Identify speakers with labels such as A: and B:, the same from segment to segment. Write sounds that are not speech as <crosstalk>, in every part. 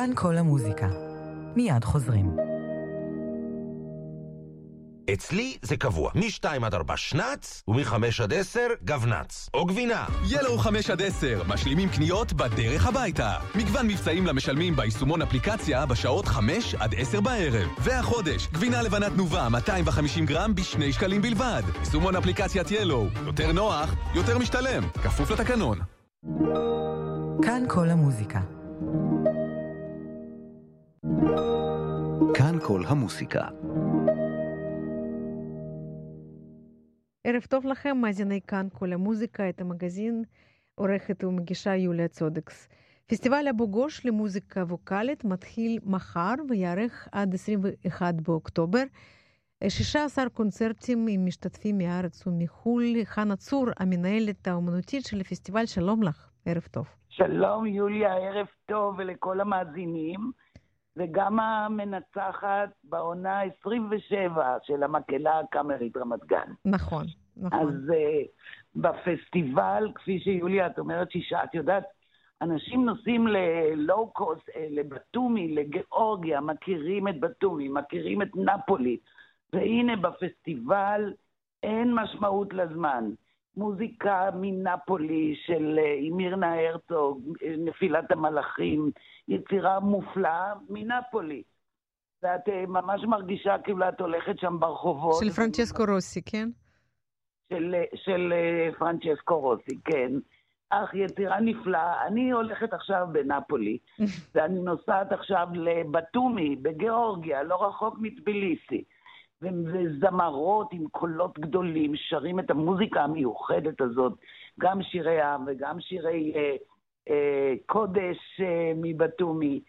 A: כאן כל המוזיקה. מיד חוזרים.
B: אצלי זה קבוע, מ-2 עד 4 שנץ, ומ-5 עד 10 גבנץ, או גבינה.
C: ילו 5 עד 10, משלימים קניות בדרך הביתה. מגוון מבצעים למשלמים ביישומון אפליקציה בשעות 5 עד 10 בערב. והחודש, גבינה לבנה תנובה 250 גרם בשני שקלים בלבד. יישומון אפליקציית ילו, יותר נוח, יותר משתלם, כפוף לתקנון.
A: כאן כל המוזיקה.
D: כאן כל המוסיקה.
E: ערב טוב לכם, מאזיני כאן כל המוזיקה, את המגזין עורכת ומגישה יוליה צודקס. פסטיבל אבו גוש למוזיקה ווקאלית מתחיל מחר ויארך עד 21 באוקטובר. 16 קונצרטים עם משתתפים מהארץ ומחו"ל. חנה צור, המנהלת האומנותית של הפסטיבל, שלום לך, ערב טוב.
F: שלום יוליה, ערב טוב ולכל המאזינים. וגם המנצחת בעונה 27 של המקהלה הקאמרית רמת גן.
E: נכון, נכון.
F: אז uh, בפסטיבל, כפי שיוליה, את אומרת שישה, את יודעת, אנשים נוסעים ללואו קוסט, אה, לבתומי, לגיאורגיה, מכירים את בתומי, מכירים את נפולי, והנה בפסטיבל אין משמעות לזמן. מוזיקה מנפולי של אה, מירנה הרצוג, נפילת המלאכים, יצירה מופלאה מנפולי. ואת אה, ממש מרגישה כאילו את הולכת שם ברחובות.
E: של פרנצ'סקו רוסי, כן?
F: של, של אה, פרנצ'סקו רוסי, כן. אך יצירה נפלאה. אני הולכת עכשיו בנפולי, <laughs> ואני נוסעת עכשיו לבתומי, בגיאורגיה, לא רחוק מטביליסי. וזמרות עם קולות גדולים שרים את המוזיקה המיוחדת הזאת, גם שירי עם וגם שירי אה, אה, קודש אה, מבתומי.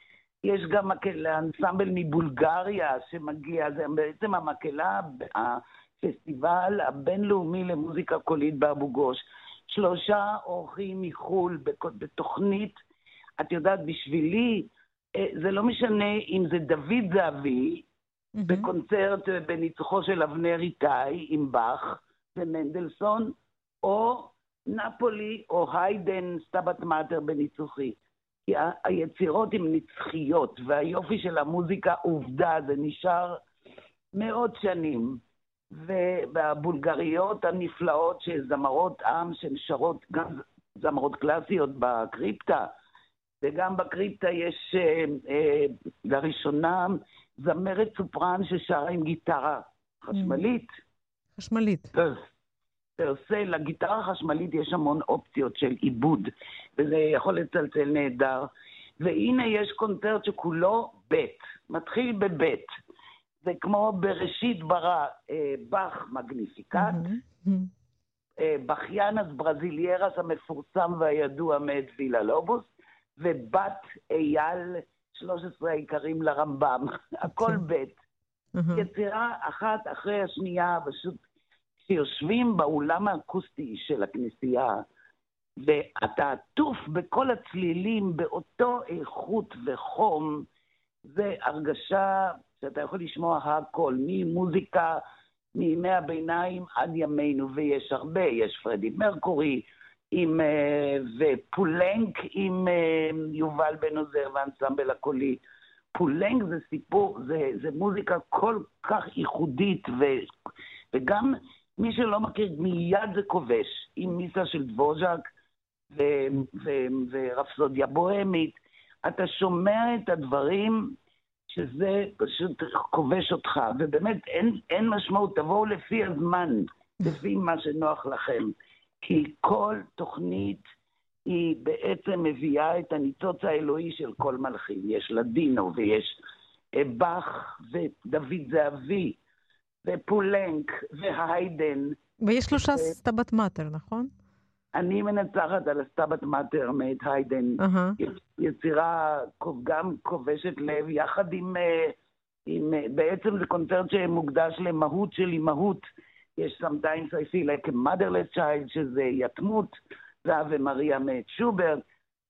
F: יש גם אנסמבל מבולגריה שמגיע, זה בעצם המקהלה, הפסטיבל הבינלאומי למוזיקה קולית באבו גוש. שלושה אורחים מחו"ל בתוכנית, את יודעת, בשבילי, אה, זה לא משנה אם זה דוד זהבי, mm-hmm. בקונצרט בניצוחו של אבנר איתי עם באך ומנדלסון, או נפולי או היידן Stabat Mater בניצוחי. כי היצירות הן נצחיות, והיופי של המוזיקה, עובדה, זה נשאר מאות שנים. והבולגריות הנפלאות שזמרות עם שהן שרות גם זמרות קלאסיות בקריפטה, וגם בקריפטה יש אה, אה, לראשונה זמרת סופרן ששרה עם גיטרה חשמלית.
E: חשמלית.
F: פרסה, לגיטרה החשמלית יש המון אופציות של עיבוד, וזה יכול לצלצל נהדר. והנה יש קונצרט שכולו ב', מתחיל בב'. זה כמו בראשית ברא אה, באך מגניפיקט, mm-hmm. אה, בכיינס ברזיליירס המפורסם והידוע מאת וילה לובוס, ובת אייל 13 העיקרים לרמב"ם, <laughs> הכל ב'. יצירה אחת אחרי השנייה, פשוט כשיושבים באולם האקוסטי של הכנסייה, ואתה עטוף בכל הצלילים באותו איכות וחום, זה הרגשה שאתה יכול לשמוע הכל, ממוזיקה מימי הביניים עד ימינו, ויש הרבה, יש פרדי מרקורי, עם, אה, ופולנק עם אה, יובל בן עוזר והאנסמבל הקולי. פולנק זה סיפור, זה, זה מוזיקה כל כך ייחודית, ו, וגם מי שלא מכיר, מיד זה כובש, עם מיסה של דבוז'ק ורפסודיה בוהמית. אתה שומע את הדברים שזה פשוט כובש אותך, ובאמת אין, אין משמעות, תבואו לפי הזמן, לפי מה שנוח לכם. כי כל תוכנית היא בעצם מביאה את הניצוץ האלוהי של כל מלחין. יש לדינו ויש אה, באך ודוד זהבי ופולנק והיידן.
E: ויש שלושה ו... סטאבט מאטר, נכון?
F: אני מנצחת על הסטאבט מאטר מאת היידן. Uh-huh. יצירה גם כובשת לב, יחד עם, אה, עם... בעצם זה קונצרט שמוקדש למהות של אימהות. יש sometimes I feel like a motherless child, שזה יתמות, ואבי מריה מאת שוברט,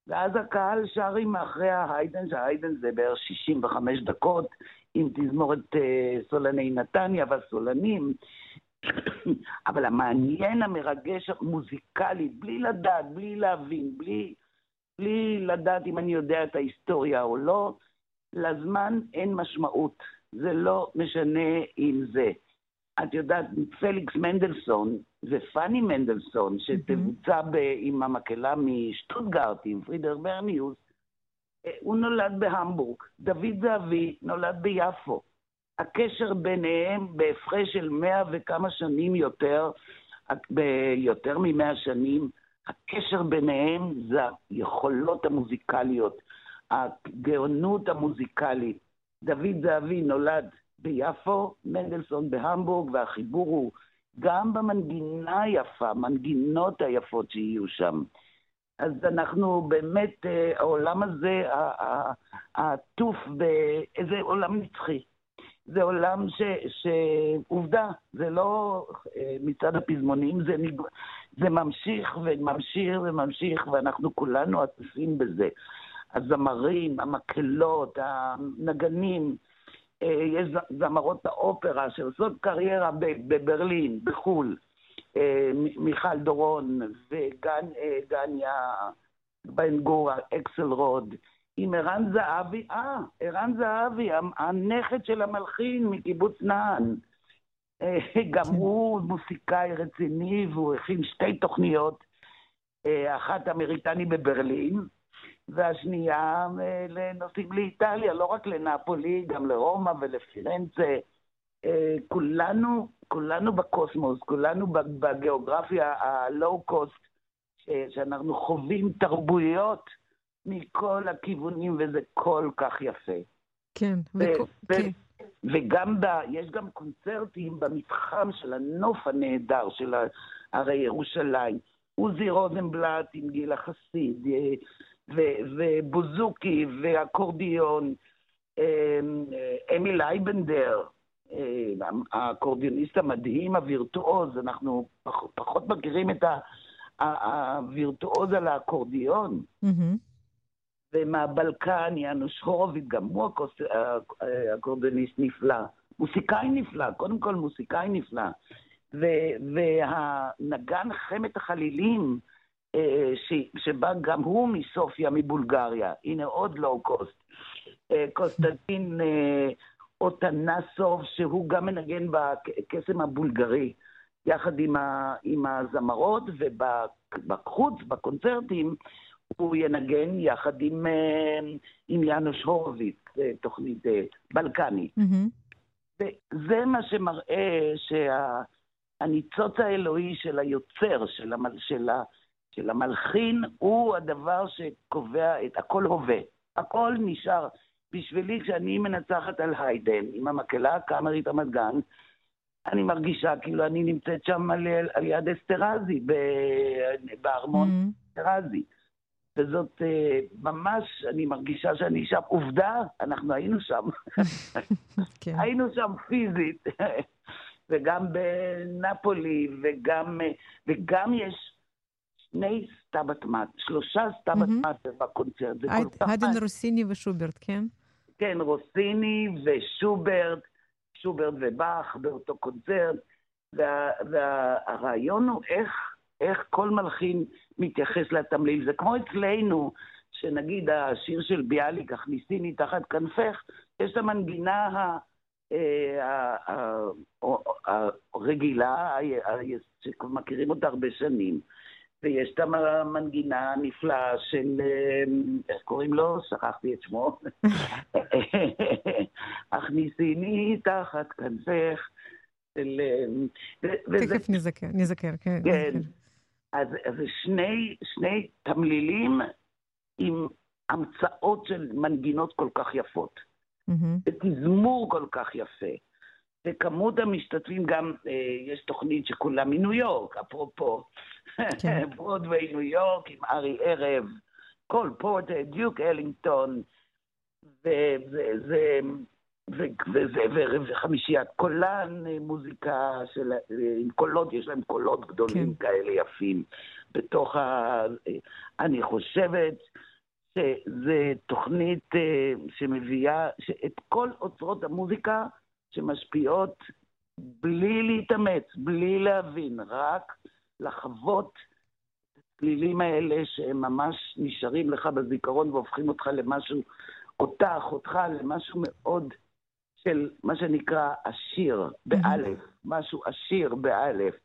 F: ואז הקהל שרים מאחרי ההיידן, שההיידן זה בערך 65 דקות, עם תזמורת uh, סולני נתניה והסולנים. <coughs> אבל המעניין, המרגש, המוזיקלי, בלי לדעת, בלי להבין, בלי, בלי לדעת אם אני יודע את ההיסטוריה או לא, לזמן אין משמעות. זה לא משנה אם זה. את יודעת, פליקס מנדלסון ופאני מנדלסון, שתבוצע עם המקהלה משטוטגארט, עם פרידר ברניוס, אה, הוא נולד בהמבורג. דוד זהבי נולד ביפו. הקשר ביניהם בהפרש של מאה וכמה שנים יותר, ביותר ממאה שנים, הקשר ביניהם זה היכולות המוזיקליות, הגאונות המוזיקלית. דוד זהבי נולד ביפו, מנדלסון בהמבורג, והחיבור הוא גם במנגינה היפה, מנגינות היפות שיהיו שם. אז אנחנו באמת, אה, העולם הזה העטוף באיזה עולם נצחי. זה עולם ש, שעובדה, זה לא אה, מצד הפזמונים, זה, זה ממשיך וממשיך וממשיך, ואנחנו כולנו עטופים בזה. הזמרים, המקהלות, הנגנים, יש זמרות האופרה שעושות קריירה בברלין, בחו"ל. אה, מיכל דורון וגניה בן גור, אקסל רוד. עם ערן זהבי, אה, ערן זהבי, הנכד של המלחין מקיבוץ נען. אה, גם כן. הוא מוסיקאי רציני והוא הכין שתי תוכניות, אה, אחת אמריקני בברלין, והשנייה אה, לנוסעים לאיטליה, לא רק לנפולי, גם לרומא ולפירנצה. כולנו, כולנו בקוסמוס, כולנו בגיאוגרפיה הלואו-קוסט, שאנחנו חווים תרבויות. מכל הכיוונים, וזה כל כך יפה.
E: כן,
F: וכו, כן. וגם ב... יש גם קונצרטים במתחם של הנוף הנהדר של הרי ירושלים. עוזי רוזנבלט עם גיל החסיד, אה, ובוזוקי, ואקורדיון, אה, אמיל לייבנדר, אה, האקורדיוניסט המדהים, הווירטואוז, אנחנו פחות מכירים את הווירטואוז על האקורדיון. Mm-hmm. ומהבלקן, יאנוש הורוביץ, גם הוא אקורדוניסט נפלא. מוסיקאי נפלא, קודם כל מוסיקאי נפלא. והנגן חמת החלילים, אה, שבא גם הוא מסופיה, מבולגריה, הנה עוד לואו קוסט. אה, קוסטנטין אה, אוטנסוב, שהוא גם מנגן בקסם הבולגרי, יחד עם, ה, עם הזמרות, ובחוץ, בקונצרטים, הוא ינגן יחד עם, אה, עם יאנוש הורוביץ, אה, תוכנית אה, בלקנית. Mm-hmm. וזה מה שמראה שהניצוץ שה, האלוהי של היוצר, של, המל, של, ה, של המלחין, הוא הדבר שקובע את הכל הווה. הכל נשאר. בשבילי, כשאני מנצחת על היידן עם המקהלה הקאמרית רמת גן, אני מרגישה כאילו אני נמצאת שם על, על יד אסטרהאזי, בארמון mm-hmm. אסטרהאזי. וזאת אה, ממש, אני מרגישה שאני שם. עובדה, אנחנו היינו שם. כן. <laughs> היינו שם פיזית. <laughs> וגם בנפולי, וגם, אה, וגם יש שני סטאבט מאט, שלושה סטאבט מאט בקונצרט.
E: היידן רוסיני ושוברט, כן?
F: כן, רוסיני ושוברט, שוברט ובאך באותו קונצרט. וה, והרעיון הוא איך, איך כל מלחין מתייחס לתמליל. זה כמו אצלנו, שנגיד השיר של ביאליק, הכניסיני תחת כנפך, יש את המנגינה אה, הרגילה, שמכירים אותה הרבה שנים. ויש את המנגינה הנפלאה של, אה, איך קוראים לו? שכחתי את שמו. <laughs> הכניסיני תחת כנפך. של...
E: אה, תכף נזכר, נזכר, כן.
F: כן. אז זה שני, שני תמלילים עם המצאות של מנגינות כל כך יפות. Mm-hmm. ותזמור כל כך יפה. וכמות המשתתפים גם, אה, יש תוכנית שכולה מניו יורק, אפרופו, כן. <laughs> ברודווי ניו יורק עם ארי ערב, קול פורטר, דיוק אלינגטון, וזה וחמישיית קולן, אה, מוזיקה של, אה, עם קולות, יש להם קולות גדולים כן. כאלה יפים בתוך ה... אה, אני חושבת שזו תוכנית שמביאה את כל אוצרות המוזיקה שמשפיעות בלי להתאמץ, בלי להבין, רק לחוות הצלילים האלה שהם ממש נשארים לך בזיכרון והופכים אותך למשהו, אותך, אותך, למשהו מאוד של מה שנקרא עשיר, באלף, משהו עשיר באלף.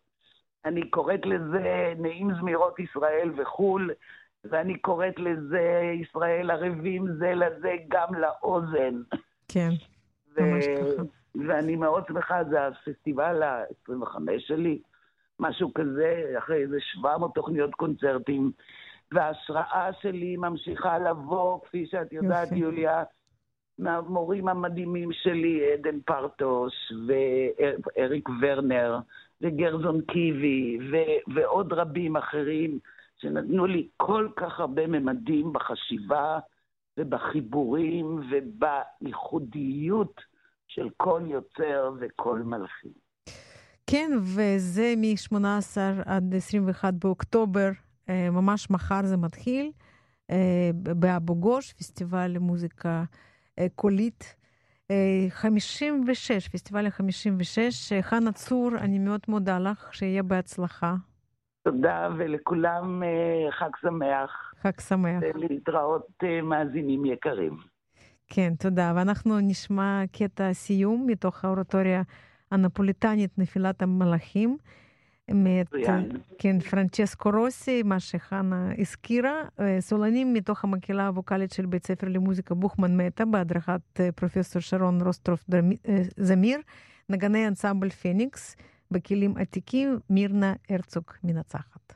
F: אני קוראת לזה נעים זמירות ישראל וחו"ל, ואני קוראת לזה ישראל ערבים זה לזה גם לאוזן.
E: כן, ממש ככה.
F: ואני מאוד שמחה, זה הפסטיבל ה-25 שלי, משהו כזה, אחרי איזה 700 תוכניות קונצרטים, וההשראה שלי ממשיכה לבוא, כפי שאת יודעת,
E: יופי.
F: יוליה, מהמורים המדהימים שלי, עדן פרטוש, ואריק ורנר, וגרזון קיבי, ו- ועוד רבים אחרים, שנתנו לי כל כך הרבה ממדים בחשיבה ובחיבורים ובייחודיות של כל יוצר וכל מלחין.
E: כן, וזה מ-18 עד 21 באוקטובר, אה, ממש מחר זה מתחיל, אה, באבו גוש, פסטיבל למוזיקה אה, קולית. אה, 56, פסטיבל ה-56. חנה צור, אני מאוד מודה לך, שיהיה בהצלחה.
F: תודה, ולכולם חג שמח,
E: חג שמח.
F: ולהתראות מאזינים יקרים.
E: כן, תודה. ואנחנו נשמע קטע סיום מתוך האורטוריה הנפוליטנית נפילת המלאכים. מאת. כן, פרנצ'סקו רוסי, מה שחנה הזכירה, אה, סולנים מתוך המקהלה הווקאלית של בית ספר למוזיקה בוכמן מטה, בהדרכת אה, פרופסור שרון רוסטרוף אה, זמיר, נגני אנסמבל פניקס, בכלים עתיקים, מירנה הרצוג מנצחת.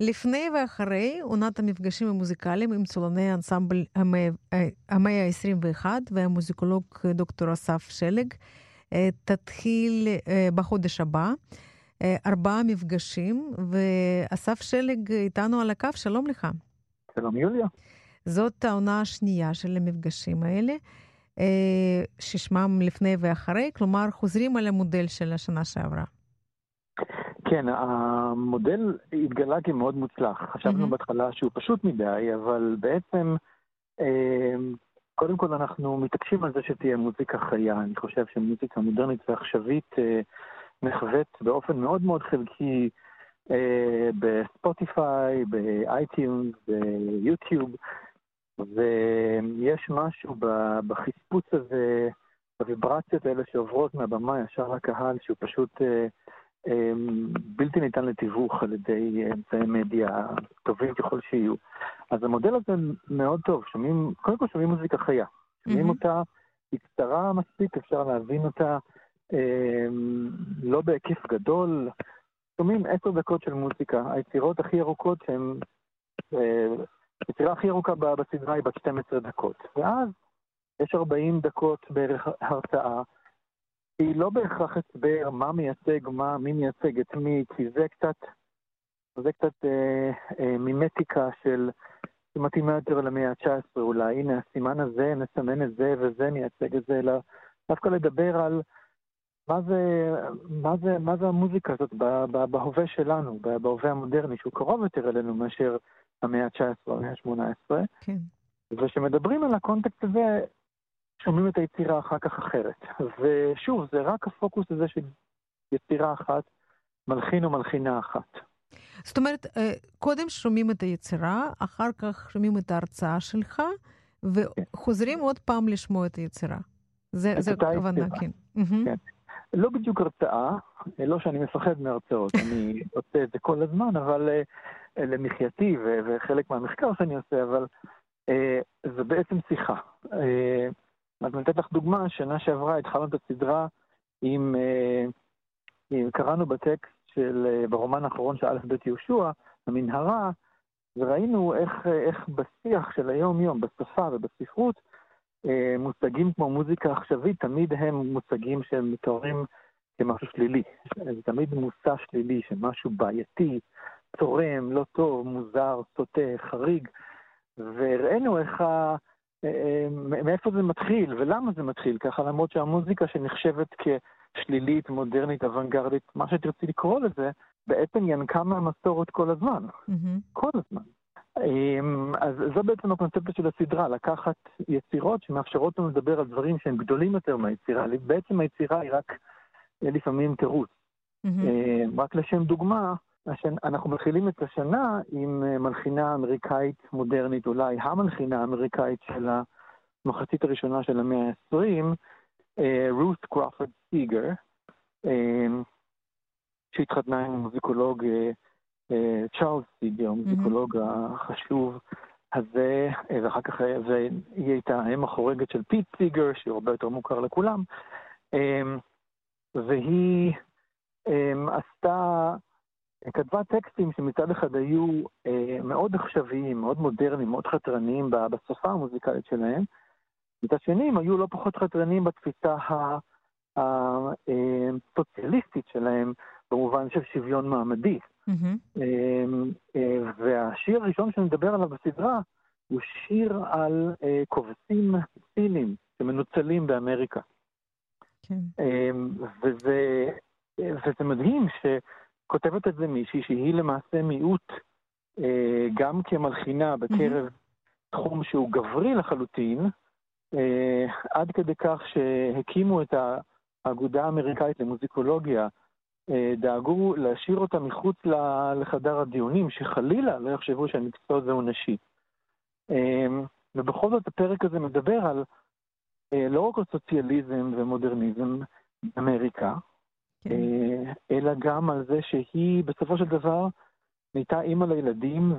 E: לפני ואחרי עונת המפגשים המוזיקליים עם צולני האנסמבל המאה אה, המאה ה-21 והמוזיקולוג דוקטור אסף שלג אה, תתחיל אה, בחודש הבא. אה, ארבעה מפגשים, ואסף שלג איתנו על הקו, שלום לך.
D: שלום יוליה.
E: זאת העונה השנייה של המפגשים האלה, ששמם לפני ואחרי, כלומר חוזרים על המודל של השנה שעברה.
D: כן, המודל התגלה כמאוד מוצלח. חשבנו
E: מהמם.
D: בהתחלה שהוא פשוט מדי, אבל בעצם, אה, קודם כל אנחנו מתעקשים על זה שתהיה מוזיקה חיה. אני חושב שמוזיקה מודרנית ועכשווית אה, נחווית באופן מאוד מאוד חלקי אה, בספוטיפיי, ב iTunes, ביוטיוב, ויש משהו בחספוס הזה, בוויברציות האלה שעוברות מהבמה ישר לקהל, שהוא פשוט... בלתי ניתן לתיווך על ידי אמצעי מדיה טובים ככל שיהיו. אז המודל הזה מאוד טוב, שומעים, קודם כל שומעים מוזיקה חיה. שומעים. אותה, היא קצרה מספיק, אפשר להבין אותה אה, לא בהיקף גדול. שומעים עשר דקות של מוזיקה, היצירות הכי ארוכות שהן אה, היצירה הכי ארוכה בסדרה היא בת 12 דקות, ואז יש 40 דקות בערך הרצאה. היא לא בהכרח הסבר מה מייצג מה, מי מייצג את מי, כי זה קצת, זה קצת אה, אה, מימטיקה של, שמתאימה יותר למאה ה-19 אולי, הנה הסימן הזה, נסמן את זה וזה מייצג את זה, אלא דווקא לדבר על מה זה, מה זה, מה זה המוזיקה הזאת בהווה שלנו, בהווה המודרני, שהוא קרוב יותר אלינו מאשר המאה ה-19 או המאה ה-18. כן. וכשמדברים על הקונטקסט הזה, שומעים את היצירה אחר כך אחרת. ושוב, זה רק הפוקוס הזה של יצירה אחת, מלחין או מלחינה אחת.
E: זאת אומרת, אה, קודם שומעים את היצירה, אחר כך שומעים את ההרצאה שלך, וחוזרים כן. עוד פעם לשמוע את היצירה. זה, זה הכוונה, כן. כן.
D: לא בדיוק הרצאה, לא שאני מפחד מהרצאות, אני <laughs> עושה את זה כל הזמן, אבל אה, למחייתי וחלק מהמחקר שאני עושה, אבל אה, זה בעצם שיחה. אה, אז אתן לך דוגמה, שנה שעברה התחלנו את הסדרה עם, עם קראנו בטקסט של, ברומן האחרון של א' ב' יהושע, המנהרה, וראינו איך, איך בשיח של היום-יום, בשפה ובספרות, אה, מושגים כמו מוזיקה עכשווית, תמיד הם מושגים שהם מתוארים כמשהו שלילי. זה תמיד מושא שלילי, שמשהו בעייתי, צורם, לא טוב, מוזר, סוטה, חריג. והראינו איך ה... אה, אה, מאיפה זה מתחיל ולמה זה מתחיל ככה, למרות שהמוזיקה שנחשבת כשלילית, מודרנית, אוונגרדית, מה שתרצי לקרוא לזה, בעצם ינקה מהמסורת כל הזמן. Mm-hmm. כל הזמן. אמ, אז זו בעצם הקונספציה של הסדרה, לקחת יצירות שמאפשרות לנו לדבר על דברים שהם גדולים יותר מהיצירה. בעצם היצירה היא רק אה, לפעמים תירוץ. Mm-hmm. רק לשם דוגמה, אנחנו מתחילים את השנה עם אה, מלחינה אמריקאית מודרנית, אולי המלחינה האמריקאית של המחצית הראשונה של המאה ה-20, רות קרופורד סיגר, שהתחתנה עם מוזיקולוג צ'ארלס סיגר, המוזיקולוג החשוב הזה, ואחר כך והיא הייתה האם החורגת של פיט סיגר, שהוא הרבה יותר מוכר לכולם, והיא עשתה, כתבה טקסטים שמצד אחד היו אה, מאוד עכשוויים, מאוד מודרניים, מאוד חתרניים בשפה המוזיקלית שלהם, מצד שני הם היו לא פחות חתרניים בתפיסה הסוציאליסטית אה, שלהם, במובן של שוויון מעמדי. Mm-hmm. והשיר הראשון שאני מדבר עליו בסדרה הוא שיר על אה, כובסים סינים שמנוצלים באמריקה. כן. וזה, וזה מדהים שכותבת את זה מישהי שהיא למעשה מיעוט אה, גם כמלחינה בקרב mm-hmm. תחום שהוא גברי לחלוטין, עד כדי כך שהקימו את האגודה האמריקאית למוזיקולוגיה, אה, דאגו להשאיר אותה מחוץ לחדר הדיונים, שחלילה לא יחשבו שהמקצוע הזה הוא נשי. אה, ובכל זאת הפרק הזה מדבר על אה, לא רק על סוציאליזם ומודרניזם באמריקה, כן. אלא גם על זה שהיא בסופו של דבר נהייתה אימא לילדים,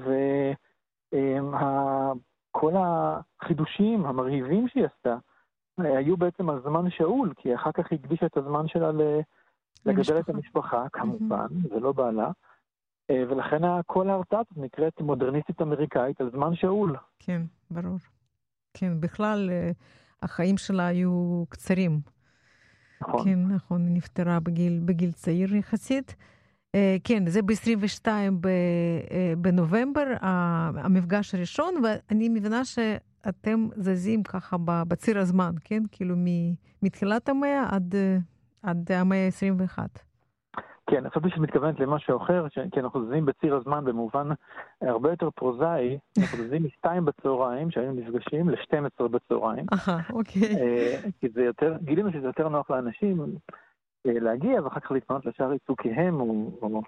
D: וכל החידושים המרהיבים שהיא עשתה היו בעצם על זמן שאול, כי אחר כך היא הקדישה את הזמן שלה. לגדל את המשפחה, כמובן, mm-hmm. ולא בעלה. אה, ולכן כל ההרצאה הזאת נקראת מודרניסטית אמריקאית על זמן שאול.
E: כן, ברור. כן, בכלל, אה, החיים שלה היו קצרים. נכון. כן, נכון, היא נפטרה בגיל, בגיל צעיר יחסית. אה, כן, זה ב-22 בנובמבר, המפגש הראשון, ואני מבינה שאתם זזים ככה בציר הזמן, כן? כאילו מתחילת המאה עד עד המאה ה-21.
D: כן, חשבתי שאת מתכוונת למשהו אחר, כי אנחנו זזים בציר הזמן במובן הרבה יותר פרוזאי, אנחנו זזים מ-2 בצהריים, שהיינו נפגשים, ל-12 בצהריים.
E: אהה, אוקיי. אה,
D: כי זה יותר, גילינו שזה יותר נוח לאנשים אה, להגיע ואחר כך להתפנות לשאר עיסוקיהם, או, או,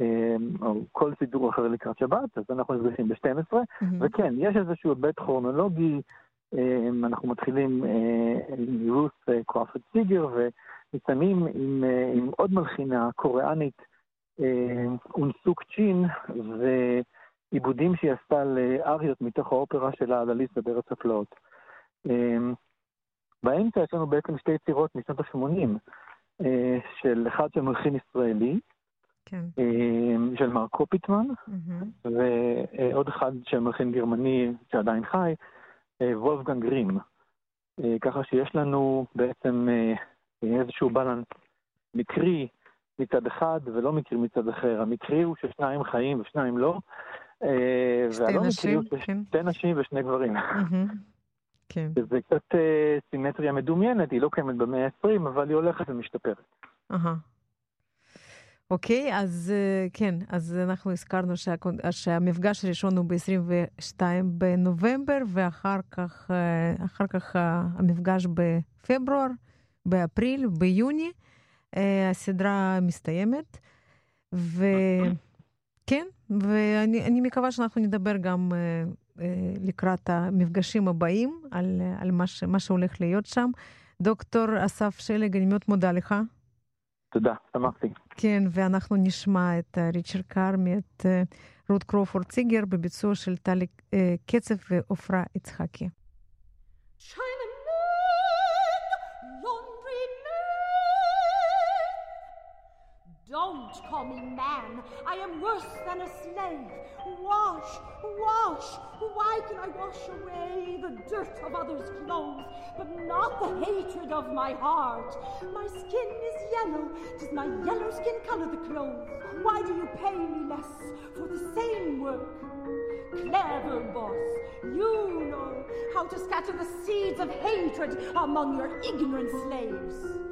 D: אה, או כל סידור אחר לקראת שבת, אז אנחנו נפגשים ב-12, וכן, יש איזשהו היבט כרונולוגי, אנחנו מתחילים עם רוס קרופרד סיגר, מסיימים עם, אה, עם עוד מלחינה קוריאנית, אה, אונסוק צ'ין, ועיבודים שהיא עשתה לאריות מתוך האופרה שלה על אליסה בארץ הפלאות. אה, באמצע יש לנו בעצם שתי יצירות משנות ה-80, של אחד של מלחין ישראלי,
E: כן.
D: של מר קופיטמן,
E: מהמם.
D: ועוד אחד של מלחין גרמני שעדיין חי, וולפגנג גרים. אה, ככה שיש לנו בעצם איזשהו בלנס מקרי מצד אחד ולא מקרי מצד אחר. המקרי הוא ששניים חיים ושניים לא, אה,
E: שתי נשים, כן.
D: ששתי נשים ושני גברים.
E: כן.
D: שזה קצת אה, סימטריה מדומיינת, היא לא קיימת במאה ה-20, אבל היא הולכת ומשתפרת.
E: אהה. אוקיי, אז אה, כן, אז אנחנו הזכרנו שהמפגש הראשון הוא ב-22 בנובמבר, ואחר כך, המפגש בפברואר, באפריל, ביוני. אה, הסדרה מסתיימת, וכן, ואני אני מקווה שאנחנו נדבר גם אה, אה, לקראת המפגשים הבאים על, על מה, ש, מה שהולך להיות שם. דוקטור אסף שלג, אני מאוד מודה לך.
D: תודה, שמחתי.
E: כן, ואנחנו נשמע את ריצ'רד קרמי, את רות קרופורד ציגר בביצוע של טלי קצב ועופרה יצחקי.
G: Chinaman, Call me man. I am worse than a slave. Wash, wash. Why can I wash away the dirt of others' clothes, but not the hatred of my heart? My skin is yellow. Does my yellow skin color the clothes? Why do you pay me less for the same work? Clever boss, you know how to scatter the seeds of hatred among your ignorant slaves.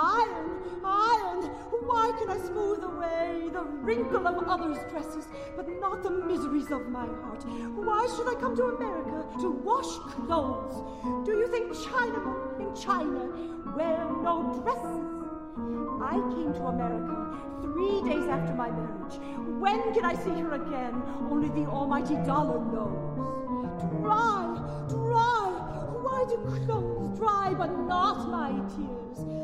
G: Iron, iron, why can I smooth away the wrinkle of others' dresses, but not the miseries of my heart? Why should I come to America to wash clothes? Do you think Chinamen in China wear no dresses? I came to America three days after my marriage. When can I see her again? Only the almighty dollar knows. Dry, dry. Why do clothes dry but not my tears?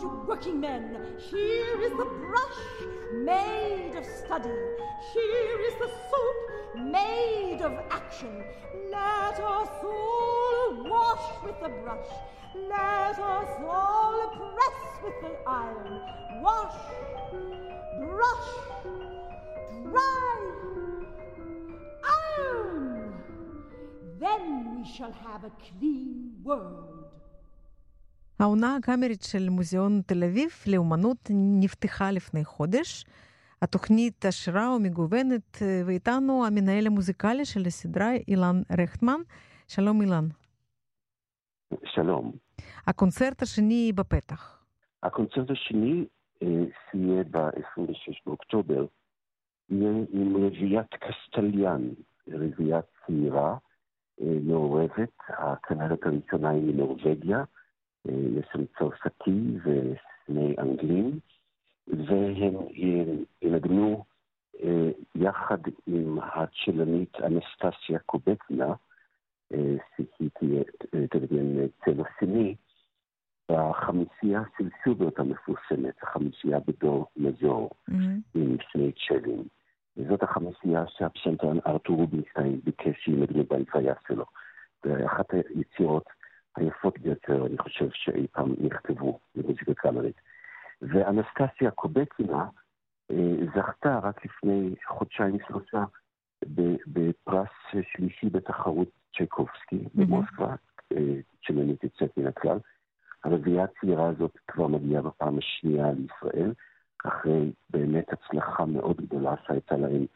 G: You working men, here is the brush made of study. Here is the soap made of action. Let us all wash with the brush. Let us all press with the iron. Wash, brush, dry, iron. Then we shall have a clean world.
E: העונה הקאמרית של מוזיאון תל אביב לאומנות נפתחה לפני חודש. התוכנית עשירה ומגוונת, ואיתנו המנהל המוזיקלי של הסדרה, אילן רכטמן. שלום אילן.
H: שלום.
E: הקונצרט השני בפתח.
H: הקונצרט השני, שיהיה ב-26 באוקטובר, יהיה עם רביעיית קסטליאן, רביעייה צעירה, מעורבת. הכנרת הראשונה היא מנורבגיה, יש שם צרפתי ושני אנגלים, והם ינגנו יחד עם הצ'לנית אנסטסיה קובקנה, שהיא תנגן צלע שני, בחמישייה של שוברט המפורסמת, החמישייה בדור מזור, mm-hmm. עם שני צ'לים. וזאת החמישייה שהפסנתרן ארתור רובינשטיין ביקש שילמדנו בהלוויה שלו. זה אחת היצירות היפות ביותר, אני חושב, שאי פעם נכתבו במוזיקה קלרית. ואנסטסיה קובקינה אה, זכתה רק לפני חודשיים-שלושה בפרס שלישי בתחרות צ'ייקובסקי mm-hmm. במוסקבה, אה, יוצאת מן הכלל. הרביעייה הצעירה הזאת כבר מגיעה בפעם השנייה לישראל, אחרי באמת הצלחה מאוד גדולה שהייתה להם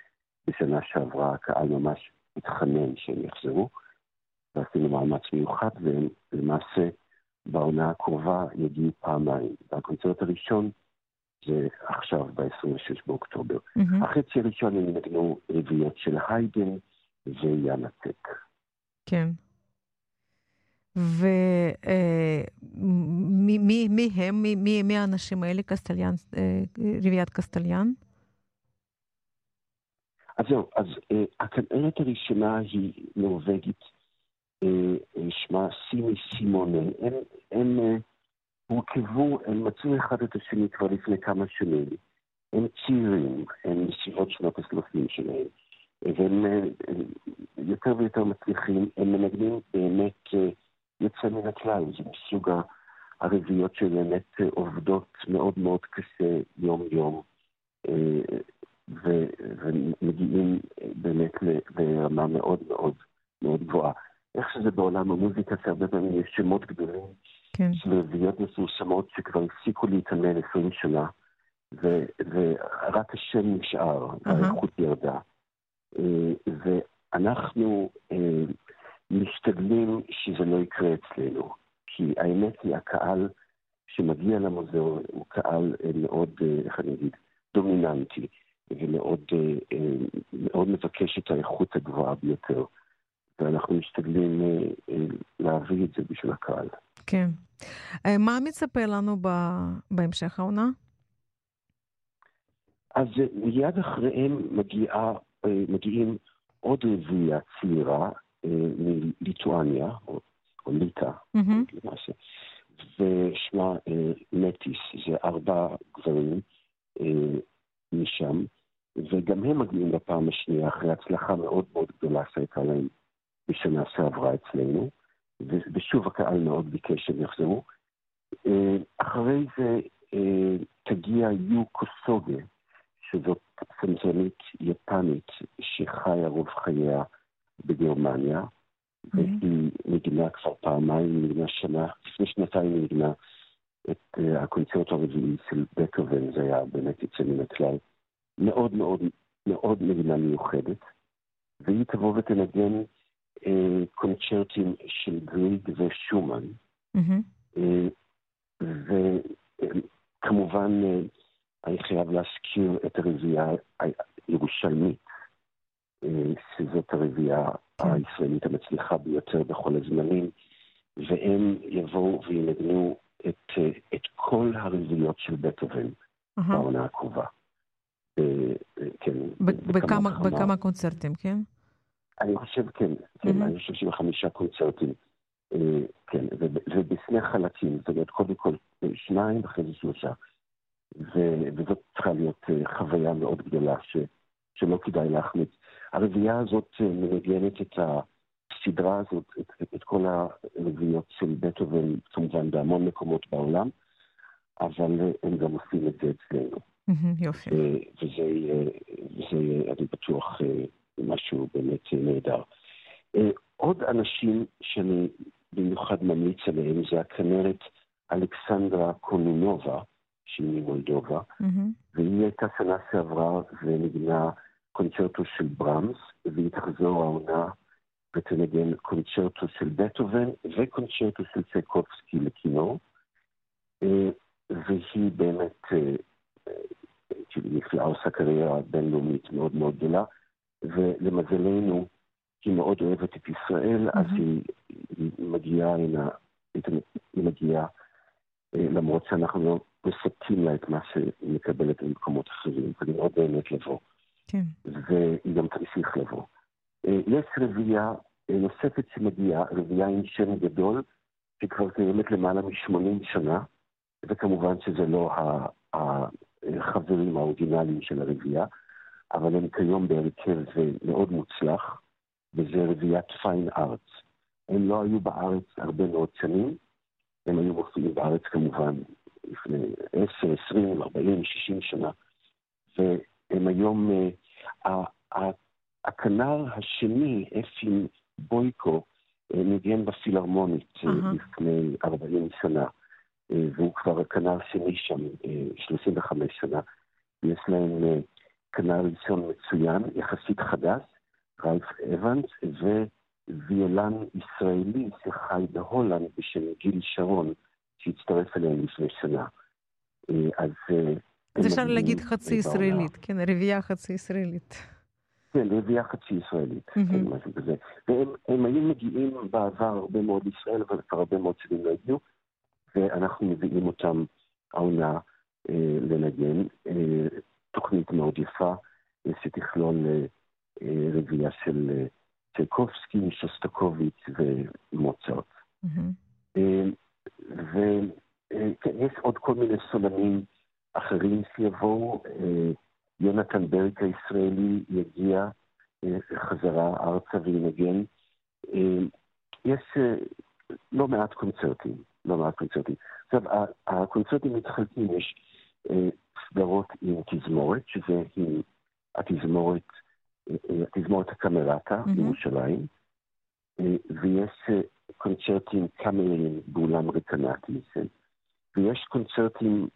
H: בשנה שעברה, הקהל ממש התחנן שהם יחזרו, ועשינו מאמץ מיוחד, והם למעשה בעונה הקרובה יגיעו פעמיים. והקונצרט הראשון זה עכשיו, ב-26 באוקטובר. Mm-hmm. החצי הראשון הם ינגנו רביעיות של היידן ויאנטק.
E: כן. ומי הם, מי, מי האנשים האלה, קסטליאן, רביעיית קסטליאן?
H: אז זהו, אז הכנרת הראשונה היא נורבגית, שמה סימי סימונה. הם, הם הורכבו, הם מצאו אחד את השני כבר לפני כמה שנים. הם צעירים, הם בסביבות שנות השלושים שלהם, והם יותר ויותר מצליחים, הם מנגנים באמת יוצא מן הכלל, זה מסוג הרביעיות שבאמת אה, עובדות מאוד מאוד קשה יום-יום, אה, ומגיעים אה, באמת לרמה מאוד מאוד מאוד גבוהה. איך שזה בעולם המוזיקה, שהרבה פעמים יש שמות גדולים כן. של רביעיות מפורסמות שכבר הפסיקו להתאמן 20 שנה, ו, ורק השם נשאר, והאיכות uh-huh. ירדה. ואנחנו משתדלים שזה לא יקרה אצלנו. כי האמת היא, הקהל שמגיע למוזיאון הוא קהל אה, מאוד, אה, איך אני אגיד, דומיננטי, ומאוד אה, מאוד מבקש את האיכות הגבוהה ביותר. ואנחנו משתדלים להביא את זה בשביל הקהל.
E: כן. מה מצפה לנו בהמשך העונה?
H: אז מיד אחריהם מגיעה, מגיעים עוד רביעייה צעירה, מליטואניה, או, או ליטא, mm-hmm. למעשה, ושמה אה, מטיס, זה ארבע גברים אה, משם, וגם הם מגיעים בפעם השנייה אחרי הצלחה מאוד מאוד גדולה שהייתה להם בשנה שעברה אצלנו, ושוב הקהל מאוד ביקש שהם יחזרו. אה, אחרי זה אה, תגיע יו קוסוגה, שזאת פסנתרנית יפנית שחיה רוב חייה בגרמניה, mm-hmm. והיא נגנה כבר פעמיים, נגנה שנה, לפני שנתיים נגנה את uh, הקונצרט הרביעי של בטהובן, זה היה באמת יוצא מן הכלל. מאוד מאוד מאוד מדינה מיוחדת, והיא תבוא ותנגן קונצ'רטים של גריג ושומן, mm-hmm. uh, וכמובן uh, אני חייב להזכיר את הרביעייה הירושלמית, שזאת הרביעייה כן. הישראלית המצליחה ביותר בכל הזמנים, והם יבואו וינגנו את, את כל הרביעיות של בטהובן uh-huh. בעונה הקרובה.
E: כן, בכמה, בכמה קונצרטים, כן?
H: אני חושב, כן, כן. אני חושב שבחמישה קונצרטים, אה, כן, ובשני חלקים, זאת אומרת, קודם כל שניים, אחרי זה שלושה. וזאת צריכה להיות אה, חוויה מאוד גדולה ש, שלא כדאי להחמיץ. הרביעייה הזאת אה, מנגנת את הסדרה הזאת, את, את כל הרביעיות של בטהובן, כמובן בהמון מקומות בעולם, אבל אה, הם גם עושים את זה אצלנו.
E: יופי.
H: וזה, וזה, אני בטוח, משהו באמת נהדר. עוד אנשים שאני במיוחד ממליץ עליהם זה הכנרת אלכסנדרה קונונובה, שהיא ממולדובה, mm-hmm. והיא הייתה שנה שעברה ונגנה קונצ'רטו של ברמס, והיא תחזור העונה ותנגן קונצ'רטו של בטהובן וקונצ'רטו של צ'ייקובסקי לכינור, אה, והיא באמת אה, אה, כאילו נפלאה, עושה קריירה בינלאומית מאוד מאוד גדולה, ולמזלנו היא מאוד אוהבת את ישראל, אז היא, היא מגיעה הנה, היא מגיעה, אה, למרות שאנחנו לא מספקים לה את מה שהיא מקבלת במקומות אחרים, ואני מאוד באמת לבוא.
E: כן.
H: והיא גם תמשיך לבוא. אה, יש רביעייה אה, נוספת שמגיעה, רביעייה עם שם גדול, שכבר קיימת למעלה מ-80 שנה, וכמובן שזה לא החברים האורגינליים של הרביעייה, אבל הם כיום בהרכב מאוד מוצלח, וזה רביעיית פיין ארץ. הם לא היו בארץ הרבה מאוד שנים, הם היו מופיעים בארץ כמובן לפני 10, 20, 40, 60 שנה, והם היום, uh, הכנר השני, אפי בויקו, אה, ניגן בפילהרמונית uh-huh. לפני 40 שנה, והוא כבר הכנר שני שם 35 שנה. יש להם כנר ראשון מצוין, יחסית חדש, רייף אבנס, וויולן ישראלי שחי בהולנד בשם גיל שרון, שהצטרף אליהם לפני שנה. אז...
E: אז אפשר להגיד חצי ישראלית, כן, רביעייה חצי ישראלית.
H: כן, רביעייה חצי ישראלית, כן, משהו כזה. והם היו מגיעים בעבר הרבה מאוד לישראל, אבל כבר הרבה מאוד שנים לא הגיעו, ואנחנו מביאים אותם העונה אה, לנגן. אה, תוכנית מאוד יפה, אה, שתכלול אה, אה, רביעייה של צ'ייקובסקי, שוסטקוביץ' ומוצרט. Mm-hmm. ויש עוד כל מיני סולנים אחרים שיבואו. יונתן ברק הישראלי יגיע חזרה ארצה וינגן. יש לא מעט קונצרטים, לא מעט קונצרטים. עכשיו, הקונצרטים מתחלקים, יש סדרות עם תזמורת, שזה עם התזמורת, התזמורת הקמרטה בירושלים, ויש קונצרטים קאמריים באולם רקנטי, ויש קונצרטים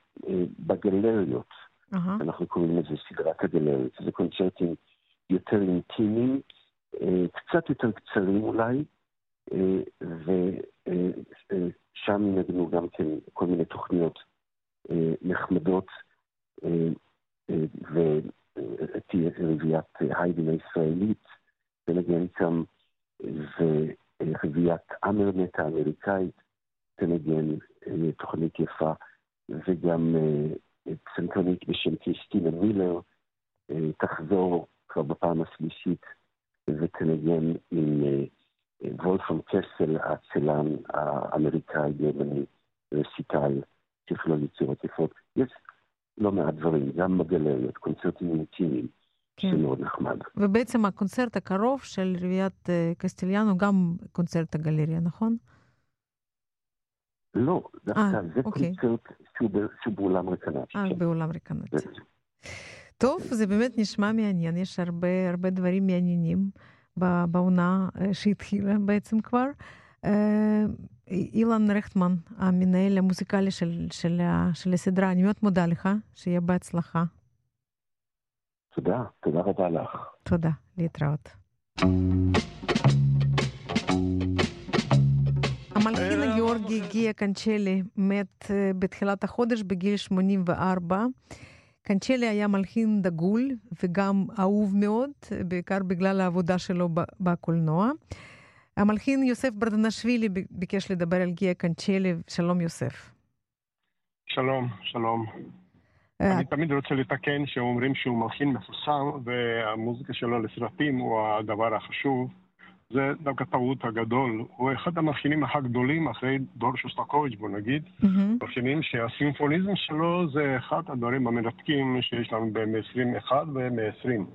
H: בגלריות, אנחנו קוראים לזה סדרת הגלריות, זה קונצרטים יותר אינטימיים, קצת יותר קצרים אולי, ושם ינגנו גם כן כל מיני תוכניות נחמדות ותהיה רביעיית היידן הישראלית, תנגן שם, ורביעיית אמרנט האמריקאית, תנגן תוכנית יפה, וגם פסנתרנית בשם קריסטינה מילר, תחזור כבר בפעם השלישית ותנגן עם וולפם קסל, הצלם האמריקאי-גרמני, רסיטל, תכלול יצירות יפות. יש לא מעט דברים, גם בגלריות, קונצרטים אינטימיים, כן. זה מאוד נחמד.
E: ובעצם הקונצרט הקרוב של רביעיית אה, קסטיליאנו גם קונצרט הגלריה, נכון?
H: לא, דווקא 아, אה, זה אוקיי. קונצרט שהוא, שהוא באולם רקנטי.
E: אה, באולם רקנטי. טוב, זה באמת נשמע מעניין, יש הרבה, הרבה דברים מעניינים בעונה אה, שהתחילה בעצם כבר. אילן רכטמן, המנהל המוזיקלי של, של, של הסדרה, אני מאוד מודה לך, שיהיה בהצלחה.
H: תודה, תודה רבה לך.
E: תודה, להתראות. המלחין הגיאורגי גיאה קנצ'לי מת בתחילת החודש בגיל 84. קנצ'לי היה מלחין דגול וגם אהוב מאוד, בעיקר בגלל העבודה שלו בקולנוע. המלחין יוסף ברדנשווילי ביקש לדבר על גיאה קנצ'לי. שלום יוסף.
I: שלום, שלום. אני תמיד רוצה לתקן שאומרים שהוא מלחין מפורסם והמוזיקה שלו לסרטים הוא הדבר החשוב. זה דווקא טעות הגדול. הוא אחד המלחינים הגדולים אחרי דור שוסטקוביץ', בוא נגיד. מלחינים שהסימפוניזם שלו זה אחד הדברים המרתקים שיש לנו במאה 21 ובמאה 20.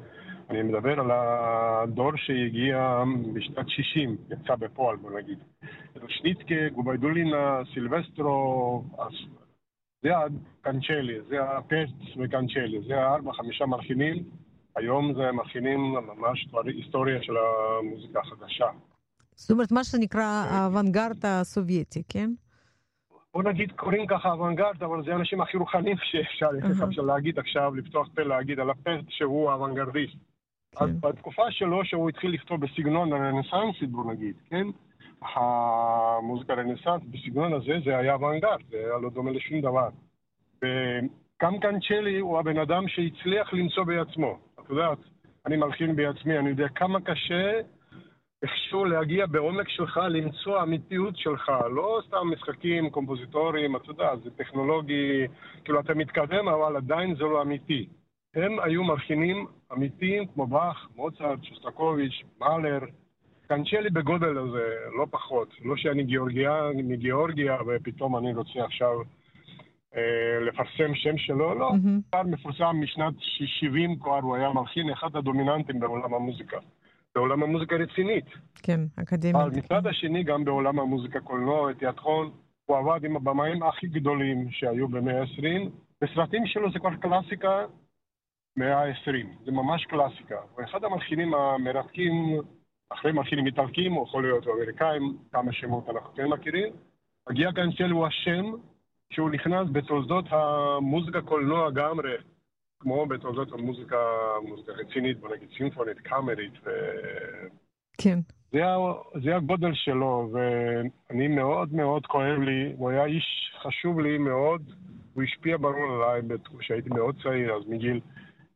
I: אני מדבר על הדור שהגיע בשנת 60, יצא בפועל, בוא נגיד. שניטקה, גוביידולינה, סילבסטרו, זה הקנצ'לי, זה הפרץ וקנצ'לי, זה הארבע-חמישה מלחינים. היום זה מלחינים ממש היסטוריה של המוזיקה החדשה.
E: זאת אומרת, מה שנקרא האוונגרד הסובייטי, כן?
I: בוא נגיד, קוראים ככה אוונגרד, אבל זה האנשים הכי רוחניים שאפשר, אפשר להגיד עכשיו, לפתוח פה להגיד על הפרט שהוא האוונגרדיסט. כן. בתקופה שלו, שהוא התחיל לכתוב בסגנון הרנסאנסית, בוא נגיד, כן? המוזיקה הרנסאנס בסגנון הזה, זה היה אוונגרד, זה היה לא דומה לשום דבר. וקם קנצ'לי הוא הבן אדם שהצליח למצוא בעצמו. את יודעת, אני מלחין בעצמי, אני יודע כמה קשה איכשהו להגיע בעומק שלך, למצוא אמיתיות שלך, לא סתם משחקים קומפוזיטוריים, אתה יודע, זה טכנולוגי, כאילו אתה מתקדם, אבל עדיין זה לא אמיתי. הם היו מלחינים אמיתיים כמו באך, מוצרט, שוסטקוביץ', מאלר, קנצ'לי בגודל הזה, לא פחות. לא שאני גיאורגיה, מגיאורגיה ופתאום אני רוצה עכשיו אה, לפרסם שם שלו, לא. Mm-hmm. מפורסם משנת 70 כבר, הוא היה מלחין אחד הדומיננטים בעולם המוזיקה. בעולם המוזיקה רצינית.
E: כן, אקדמית.
I: אבל מצד השני, גם בעולם המוזיקה, קולנוע, תיאטרון, הוא עבד עם הבמאים הכי גדולים שהיו במאה ה-20. בסרטים שלו זה כבר קלאסיקה מאה ה-20. זה ממש קלאסיקה. הוא אחד המלחינים המרתקים, אחרי מלחינים איטלקים, או יכול להיות אמריקאים, כמה שמות אנחנו כן מכירים. מגיע קנצ'ל הוא השם שהוא נכנס בתולדות המוזיקה קולנוע גמרי. כמו בתולדות המוזיקה, מוזיקה רצינית, בוא נגיד סימפונית, קאמרית. ו...
E: כן.
I: זה, זה הגודל שלו, ואני מאוד מאוד כואב לי, הוא היה איש חשוב לי מאוד, הוא השפיע ברור עליי כשהייתי מאוד צעיר, אז מגיל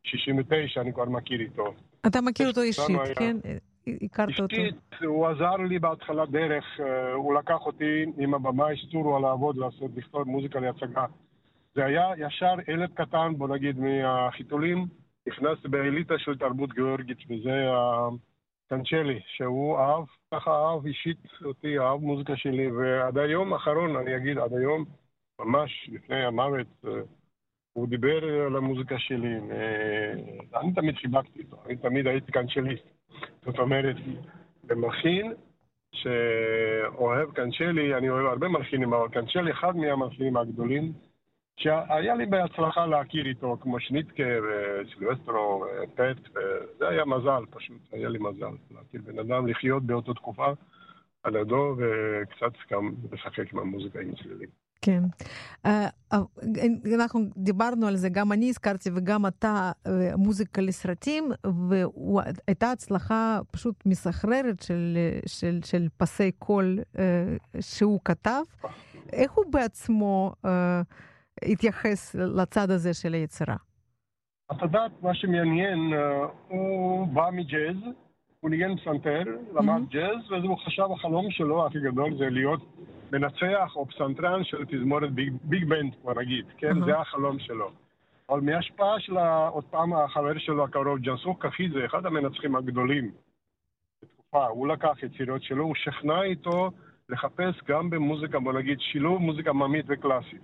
I: 69 אני כבר מכיר איתו.
E: אתה מכיר אותו אישית, כן? הכרת אותו.
I: אישית, הוא עזר לי בהתחלת דרך, אה, הוא לקח אותי עם הבמאי סטורו לעבוד, לעשות, לכתוב מוזיקה להצגה. זה היה ישר ילד קטן, בוא נגיד, מהחיתולים, נכנסתי באליטה של תרבות גיאורגית, וזה הקנצ'לי, שהוא אהב, ככה אהב אישית אותי, אהב מוזיקה שלי, ועד היום האחרון, אני אגיד, עד היום, ממש לפני המוות, אה, הוא דיבר על המוזיקה שלי, ואני תמיד חיבקתי אותו, אני תמיד הייתי קנצ'ליסט. זאת אומרת, במלחין שאוהב קנצ'לי, אני אוהב הרבה מלחינים, אבל קנצ'לי אחד מהמלחינים הגדולים. שהיה לי בהצלחה להכיר איתו, כמו שניטקה וסילבסטרו ופט, וזה היה מזל, פשוט היה לי מזל להכיר בן אדם, לחיות באותה תקופה על ידו, וקצת גם לשחק עם המוזיקה עם צלילים.
E: כן. אה, אה, אנחנו דיברנו על זה, גם אני הזכרתי וגם אתה, אה, מוזיקה לסרטים, והייתה הצלחה פשוט מסחררת של, של, של פסי קול שהוא כתב. איך הוא בעצמו... התייחס לצד הזה של היצירה?
I: את יודעת, מה שמעניין, אה, הוא בא מג'אז, הוא ניגן פסנתר, למד mm-hmm. ג'אז, והוא חשב, החלום שלו הכי גדול זה להיות מנצח או פסנתרן של תזמורת ביג, ביג בנד, בוא נגיד, כן? Mm-hmm. זה החלום שלו. אבל מהשפעה של עוד פעם החבר שלו הקרוב, ג'נסוק קחיזה, אחד המנצחים הגדולים בתקופה, הוא לקח יצירות שלו, הוא שכנע איתו לחפש גם במוזיקה, בוא נגיד, שילוב מוזיקה עממית וקלאסית.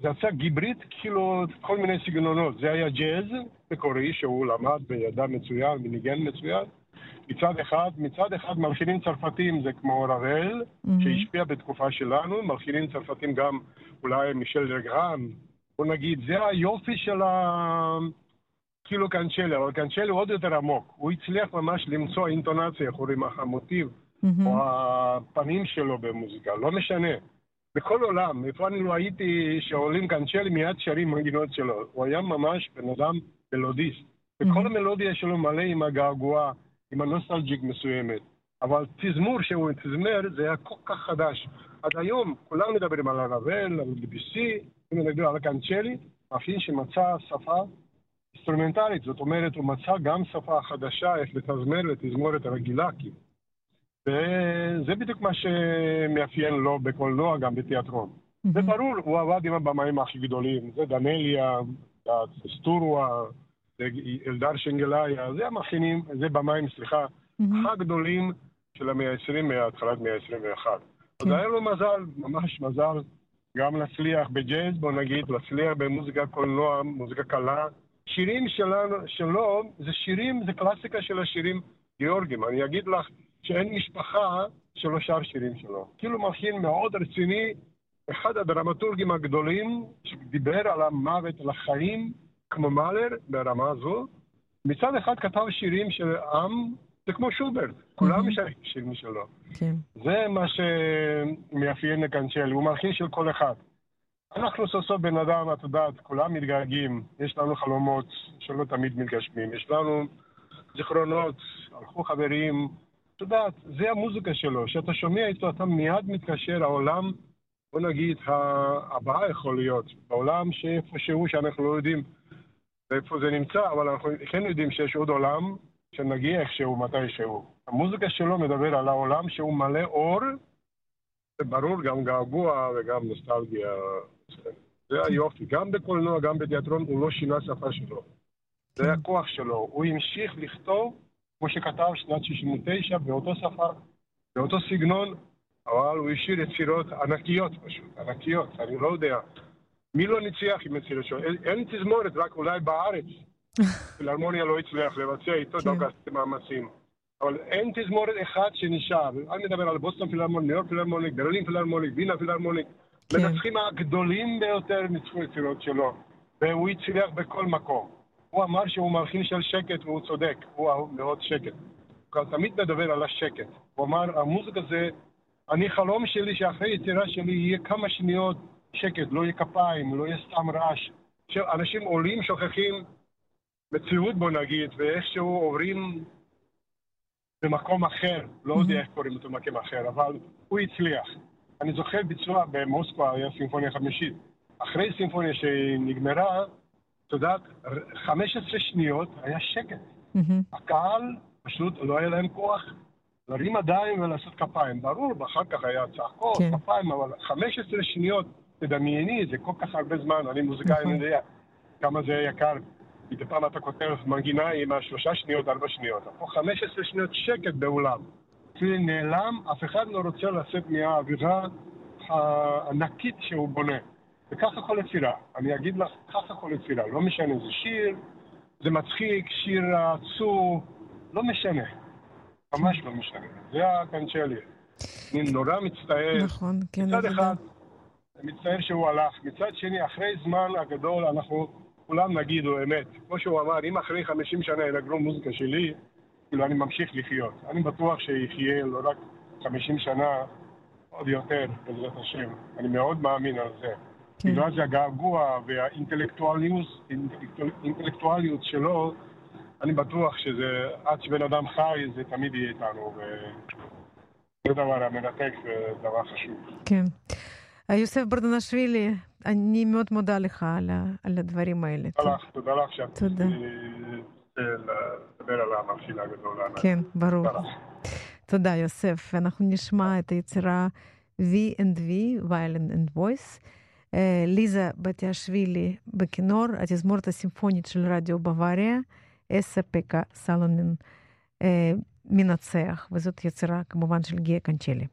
I: זה יצא גיברית, כאילו, כל מיני סגנונות. זה היה ג'אז מקורי, שהוא למד וידע מצוין וניגן מצוין. מצד אחד, מצד אחד מלחינים צרפתים זה כמו רבל, mm-hmm. שהשפיע בתקופה שלנו, מלחינים צרפתים גם אולי מישל רגרן, בוא נגיד, זה היופי של ה... כאילו קנצ'לי, אבל קנצ'לי הוא עוד יותר עמוק. הוא הצליח ממש למצוא אינטונציה, איך קוראים, המוטיב, mm-hmm. או הפנים שלו במוזיקה, לא משנה. בכל עולם, איפה אני לא הייתי שעולים שלי מיד שרים מנגינות שלו. הוא היה ממש בן אדם מלודיסט. וכל mm-hmm. המלודיה שלו מלא עם הגעגועה, עם ה nostalgic מסוימת. אבל תזמור שהוא תזמר, זה היה כל כך חדש. עד היום כולם מדברים על הרבל, על ביביסי, מדברים על הקנצ'לי, אפילו שמצא שפה אינסטרומנטלית, זאת אומרת, הוא מצא גם שפה חדשה איך לתזמר לתזמורת הרגילה, כאילו. וזה בדיוק מה שמאפיין לו בקולנוע, גם בתיאטרון. Mm-hmm. זה ברור, הוא עבד עם הבמאים הכי גדולים, זה דנליה, סטורווה, אלדר שנגלאיה, זה המכינים, זה במים, סליחה, mm-hmm. הגדולים של המאה ה-20 מהתחלת מאה ה-21. כן. אז היה לו מזל, ממש מזל, גם להצליח בג'אז, בוא נגיד, להצליח במוזיקה קולנוע, מוזיקה קלה. שירים שלנו, שלו, זה שירים, זה קלאסיקה של השירים גיאורגים. אני אגיד לך, שאין משפחה שלא שר שירים שלו. כאילו מלחין מאוד רציני, אחד הדרמטורגים הגדולים שדיבר על המוות, על החיים, כמו מאלר, ברמה הזו. מצד אחד כתב שירים של עם, זה כמו שוברט, כולם שרים שירים שלו. כן. זה מה שמאפיין את הוא מלחין של כל אחד. אנחנו סוף סוף בן אדם, את יודעת, כולם מתגעגעים, יש לנו חלומות שלא תמיד מתגשמים, יש לנו זיכרונות, הלכו חברים, את יודעת, זה המוזיקה שלו. כשאתה שומע איתו, אתה מיד מתקשר, העולם, בוא נגיד, הבאה יכול להיות. בעולם שאיפשהו שאנחנו לא יודעים איפה זה נמצא, אבל אנחנו כן יודעים שיש עוד עולם שנגיע איכשהו מתישהו. המוזיקה שלו מדבר על העולם שהוא מלא אור, וברור גם געגוע וגם נוסטלגיה. זה היופי, גם בקולנוע, גם בתיאטרון, הוא לא שינה שפה שלו. זה כן. הכוח שלו. הוא המשיך לכתוב, כמו שכתב שנת 69, באותו שפה, באותו סגנון, אבל הוא השאיר יצירות ענקיות פשוט, ענקיות, אני לא יודע. מי לא ניצח עם יצירות שלו? אין תזמורת, רק אולי בארץ. <laughs> פילהרמוניה לא הצליח לבצע איתו, כן. דווקא עשיתם מאמצים. אבל אין תזמורת אחת שנשאר. אני מדבר על Boston Philharmonic, New York Philharmonic, Berlin Philharmonic, וינה Philharmonic. כן. מנצחים הגדולים ביותר ניצחו יצירות שלו, והוא הצליח בכל מקום. הוא אמר שהוא מלחין של שקט והוא צודק, הוא אהוב מאוד שקט. הוא תמיד מדבר על השקט. הוא אמר, המוזיקה זה, אני חלום שלי שאחרי יצירה שלי יהיה כמה שניות שקט, לא יהיה כפיים, לא יהיה סתם רעש. שאנשים עולים, שוכחים מציאות בוא נגיד, ואיכשהו עוברים במקום אחר, לא יודע איך קוראים אותו במקום אחר, אבל הוא הצליח. אני זוכר ביצוע במוסקבה, היה סימפוניה חמישית. אחרי סימפוניה שנגמרה, את יודעת, 15 שניות היה שקט. הקהל פשוט לא היה להם כוח להרים ידיים ולעשות כפיים. ברור, ואחר כך היה צעקות, כן. כפיים, אבל 15 שניות, תדמייני, זה כל כך הרבה זמן, אני מוזיקאי, אני יודע כמה זה יקר. מדי פעם אתה כותב מנגינה עם השלושה שניות, ארבע שניות. פה 15 שניות שקט באולם. זה נעלם, אף אחד לא רוצה לצאת מהאווירה הענקית שהוא בונה. וככה כל יצירה. אני אגיד לך, ככה כל יצירה. לא משנה, זה שיר, זה מצחיק, שיר עצוב, לא משנה. ממש לא משנה. זה הקנצ'לי. אני נורא מצטער.
E: נכון, כן.
I: מצד אחד, מצטער שהוא הלך. מצד שני, אחרי זמן הגדול אנחנו כולם נגידו אמת. כמו שהוא אמר, אם אחרי 50 שנה ינגנו מוזיקה שלי, כאילו אני ממשיך לחיות. אני בטוח שיחיה לא רק 50 שנה, עוד יותר, בעזרת השם. אני מאוד מאמין על זה. כן. כאילו אז הגעגוע והאינטלקטואליות שלו, אני בטוח שזה, עד שבן אדם חי, זה תמיד יהיה איתנו. וזה דבר המרתק ודבר חשוב.
E: כן. יוסף ברדנשווילי, אני מאוד מודה לך על, על הדברים האלה.
I: תודה לך, תודה לך שאת תודה. לדבר על המפעיל הגדול.
E: כן, ברור. תודה, יוסף. אנחנו נשמע את היצירה V&V, Violin and Voice. ליזה בטיאשווילי בכינור, התזמורת הסימפונית של רדיו בוואריה, אסה פקה סלונין מנצח, וזאת יצירה כמובן של גיה קנצ'לי.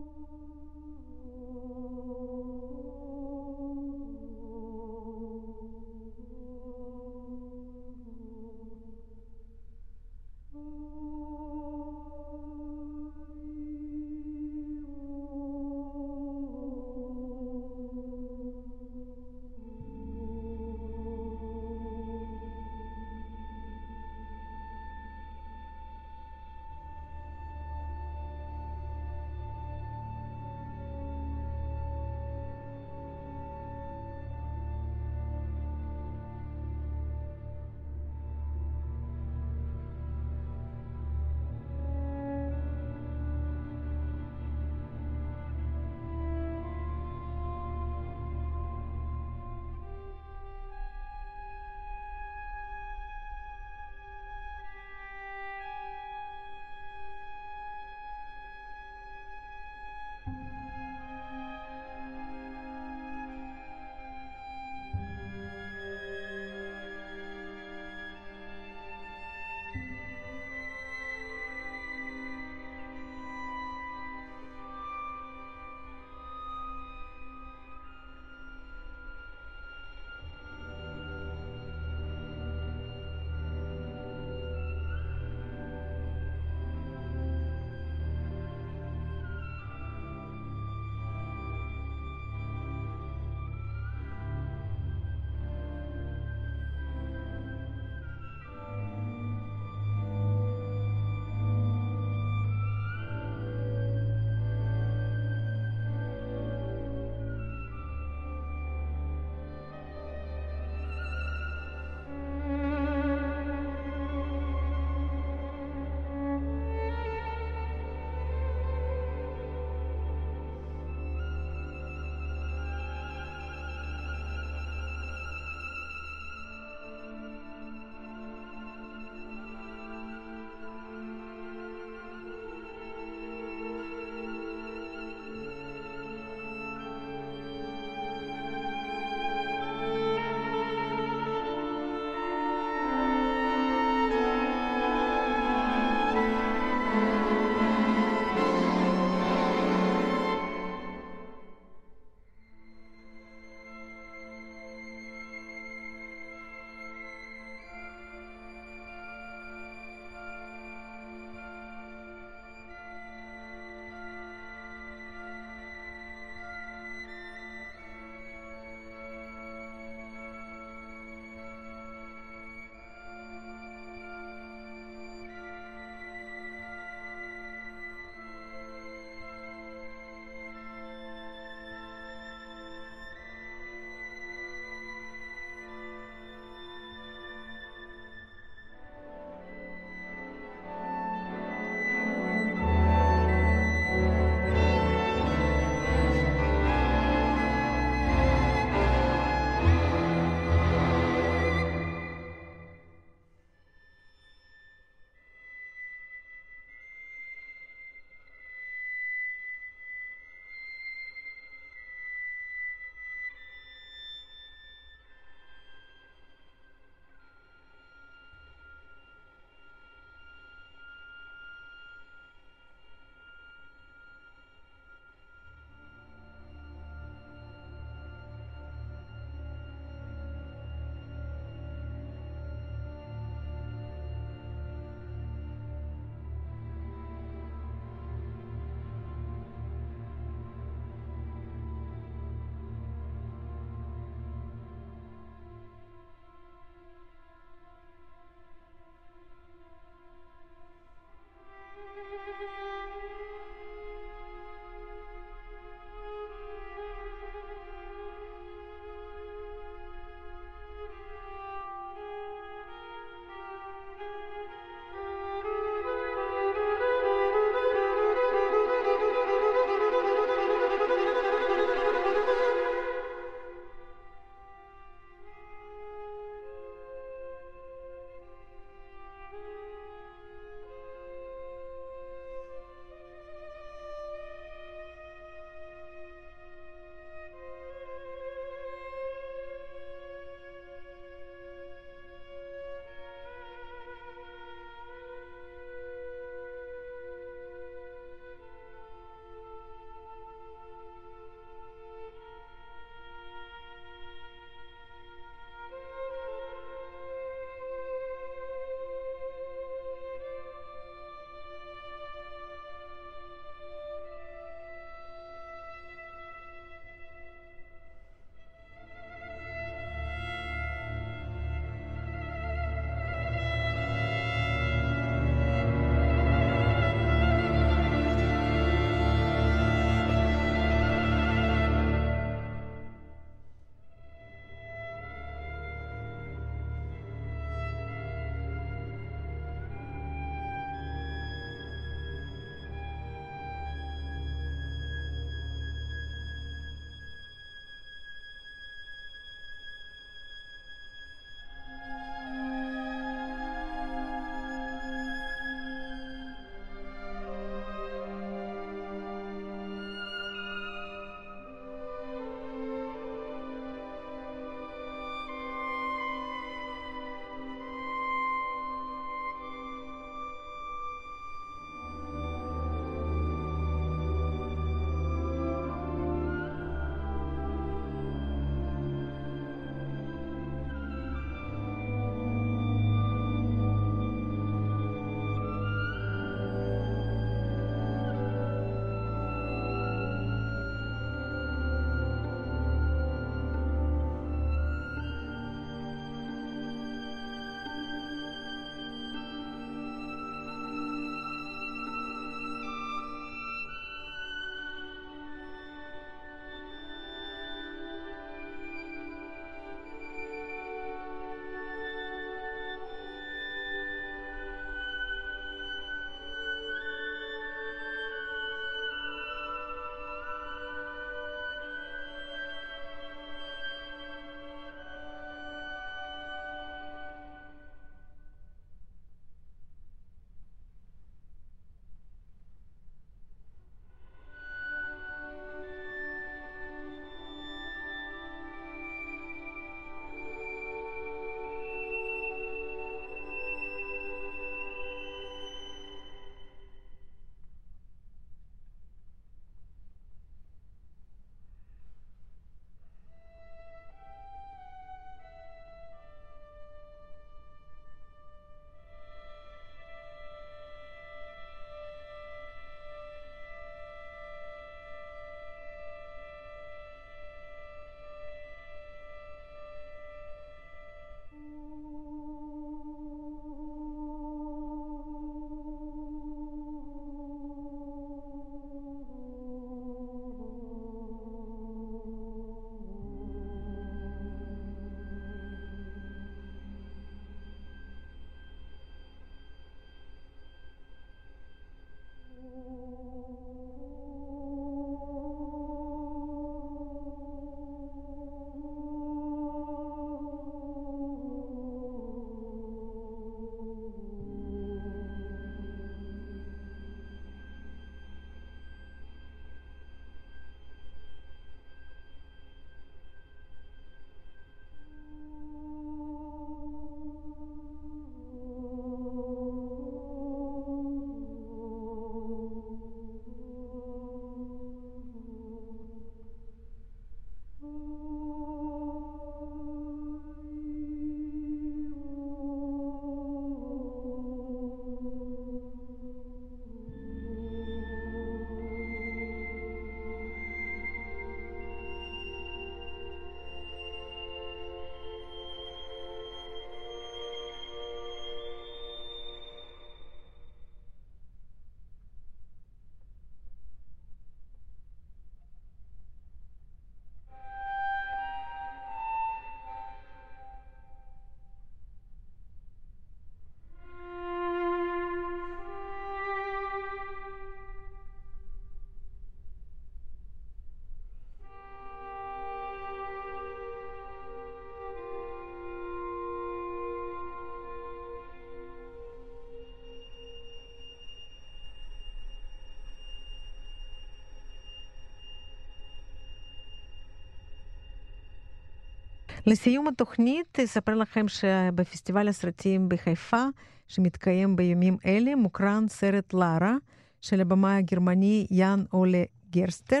E: לסיום התוכנית אספר לכם שבפסטיבל הסרטים בחיפה, שמתקיים בימים אלה, מוקרן סרט לארה של הבמאי הגרמני יאן אולה גרסטר.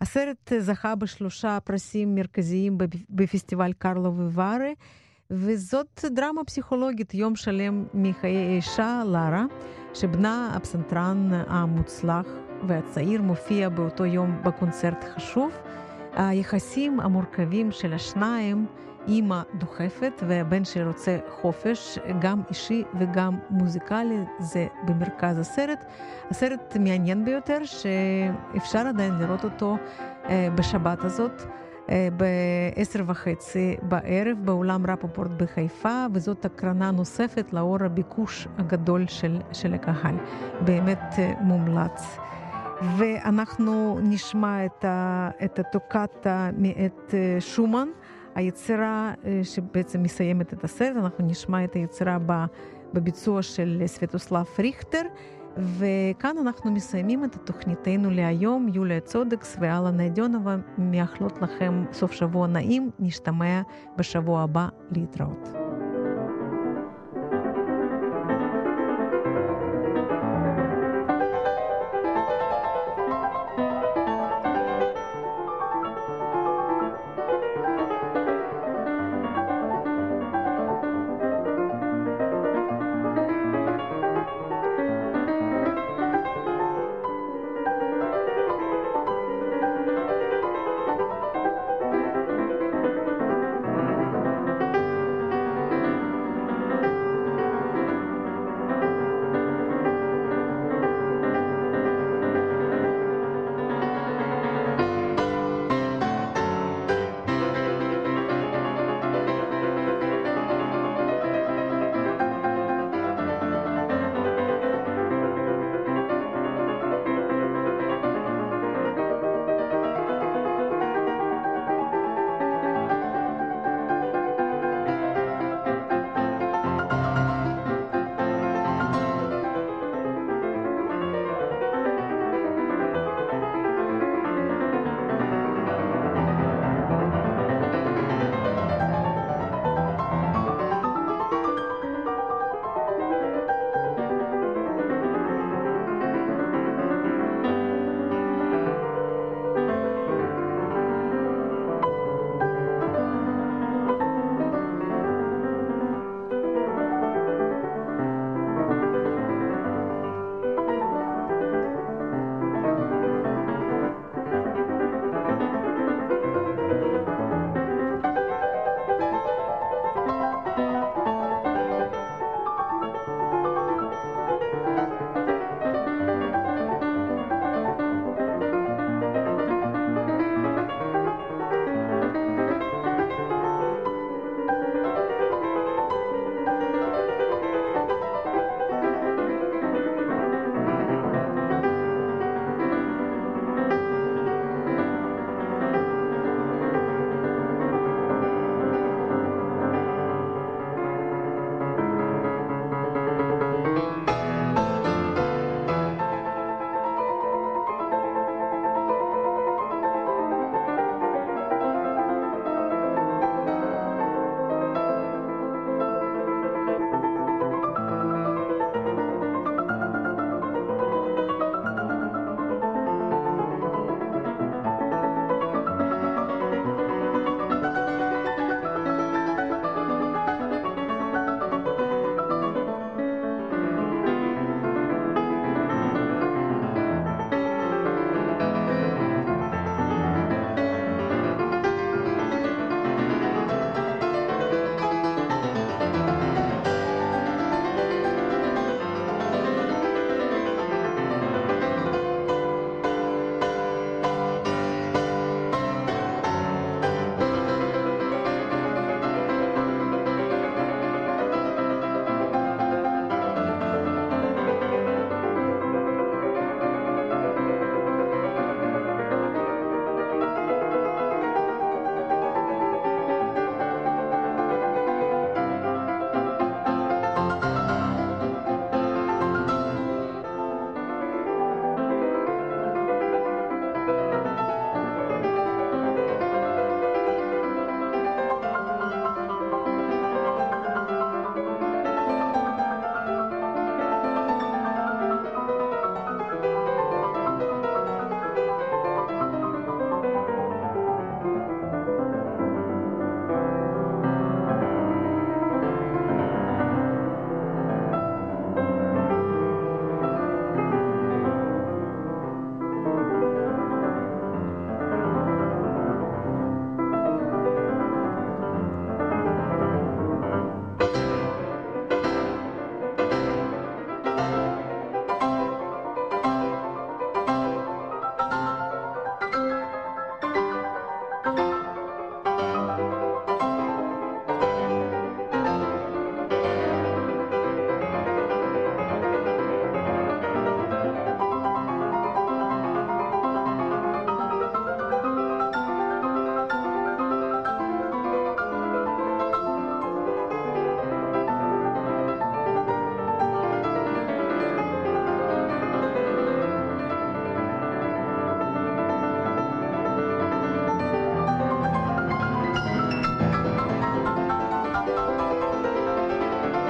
E: הסרט זכה בשלושה פרסים מרכזיים בפסטיבל קרלו וווארה, וזאת דרמה פסיכולוגית, יום שלם מחיי האישה, לארה, שבנה הפסנתרן המוצלח והצעיר מופיע באותו יום בקונצרט חשוב. היחסים המורכבים של השניים, אימא דוחפת והבן שרוצה חופש, גם אישי וגם מוזיקלי, זה במרכז הסרט. הסרט מעניין ביותר, שאפשר עדיין לראות אותו בשבת הזאת. בעשר וחצי בערב באולם רפופורט בחיפה, וזאת הקרנה נוספת לאור הביקוש הגדול של, של הקהל. באמת מומלץ. ואנחנו נשמע את, ה, את הטוקטה מאת אה, שומן, היצירה אה, שבעצם מסיימת את הסרט, אנחנו נשמע את היצירה בביצוע של סווטוסלב ריכטר. וכאן אנחנו מסיימים את תוכניתנו להיום. יוליה צודקס ואללה נדיונова מאחלות לכם סוף שבוע נעים. נשתמע בשבוע הבא להתראות.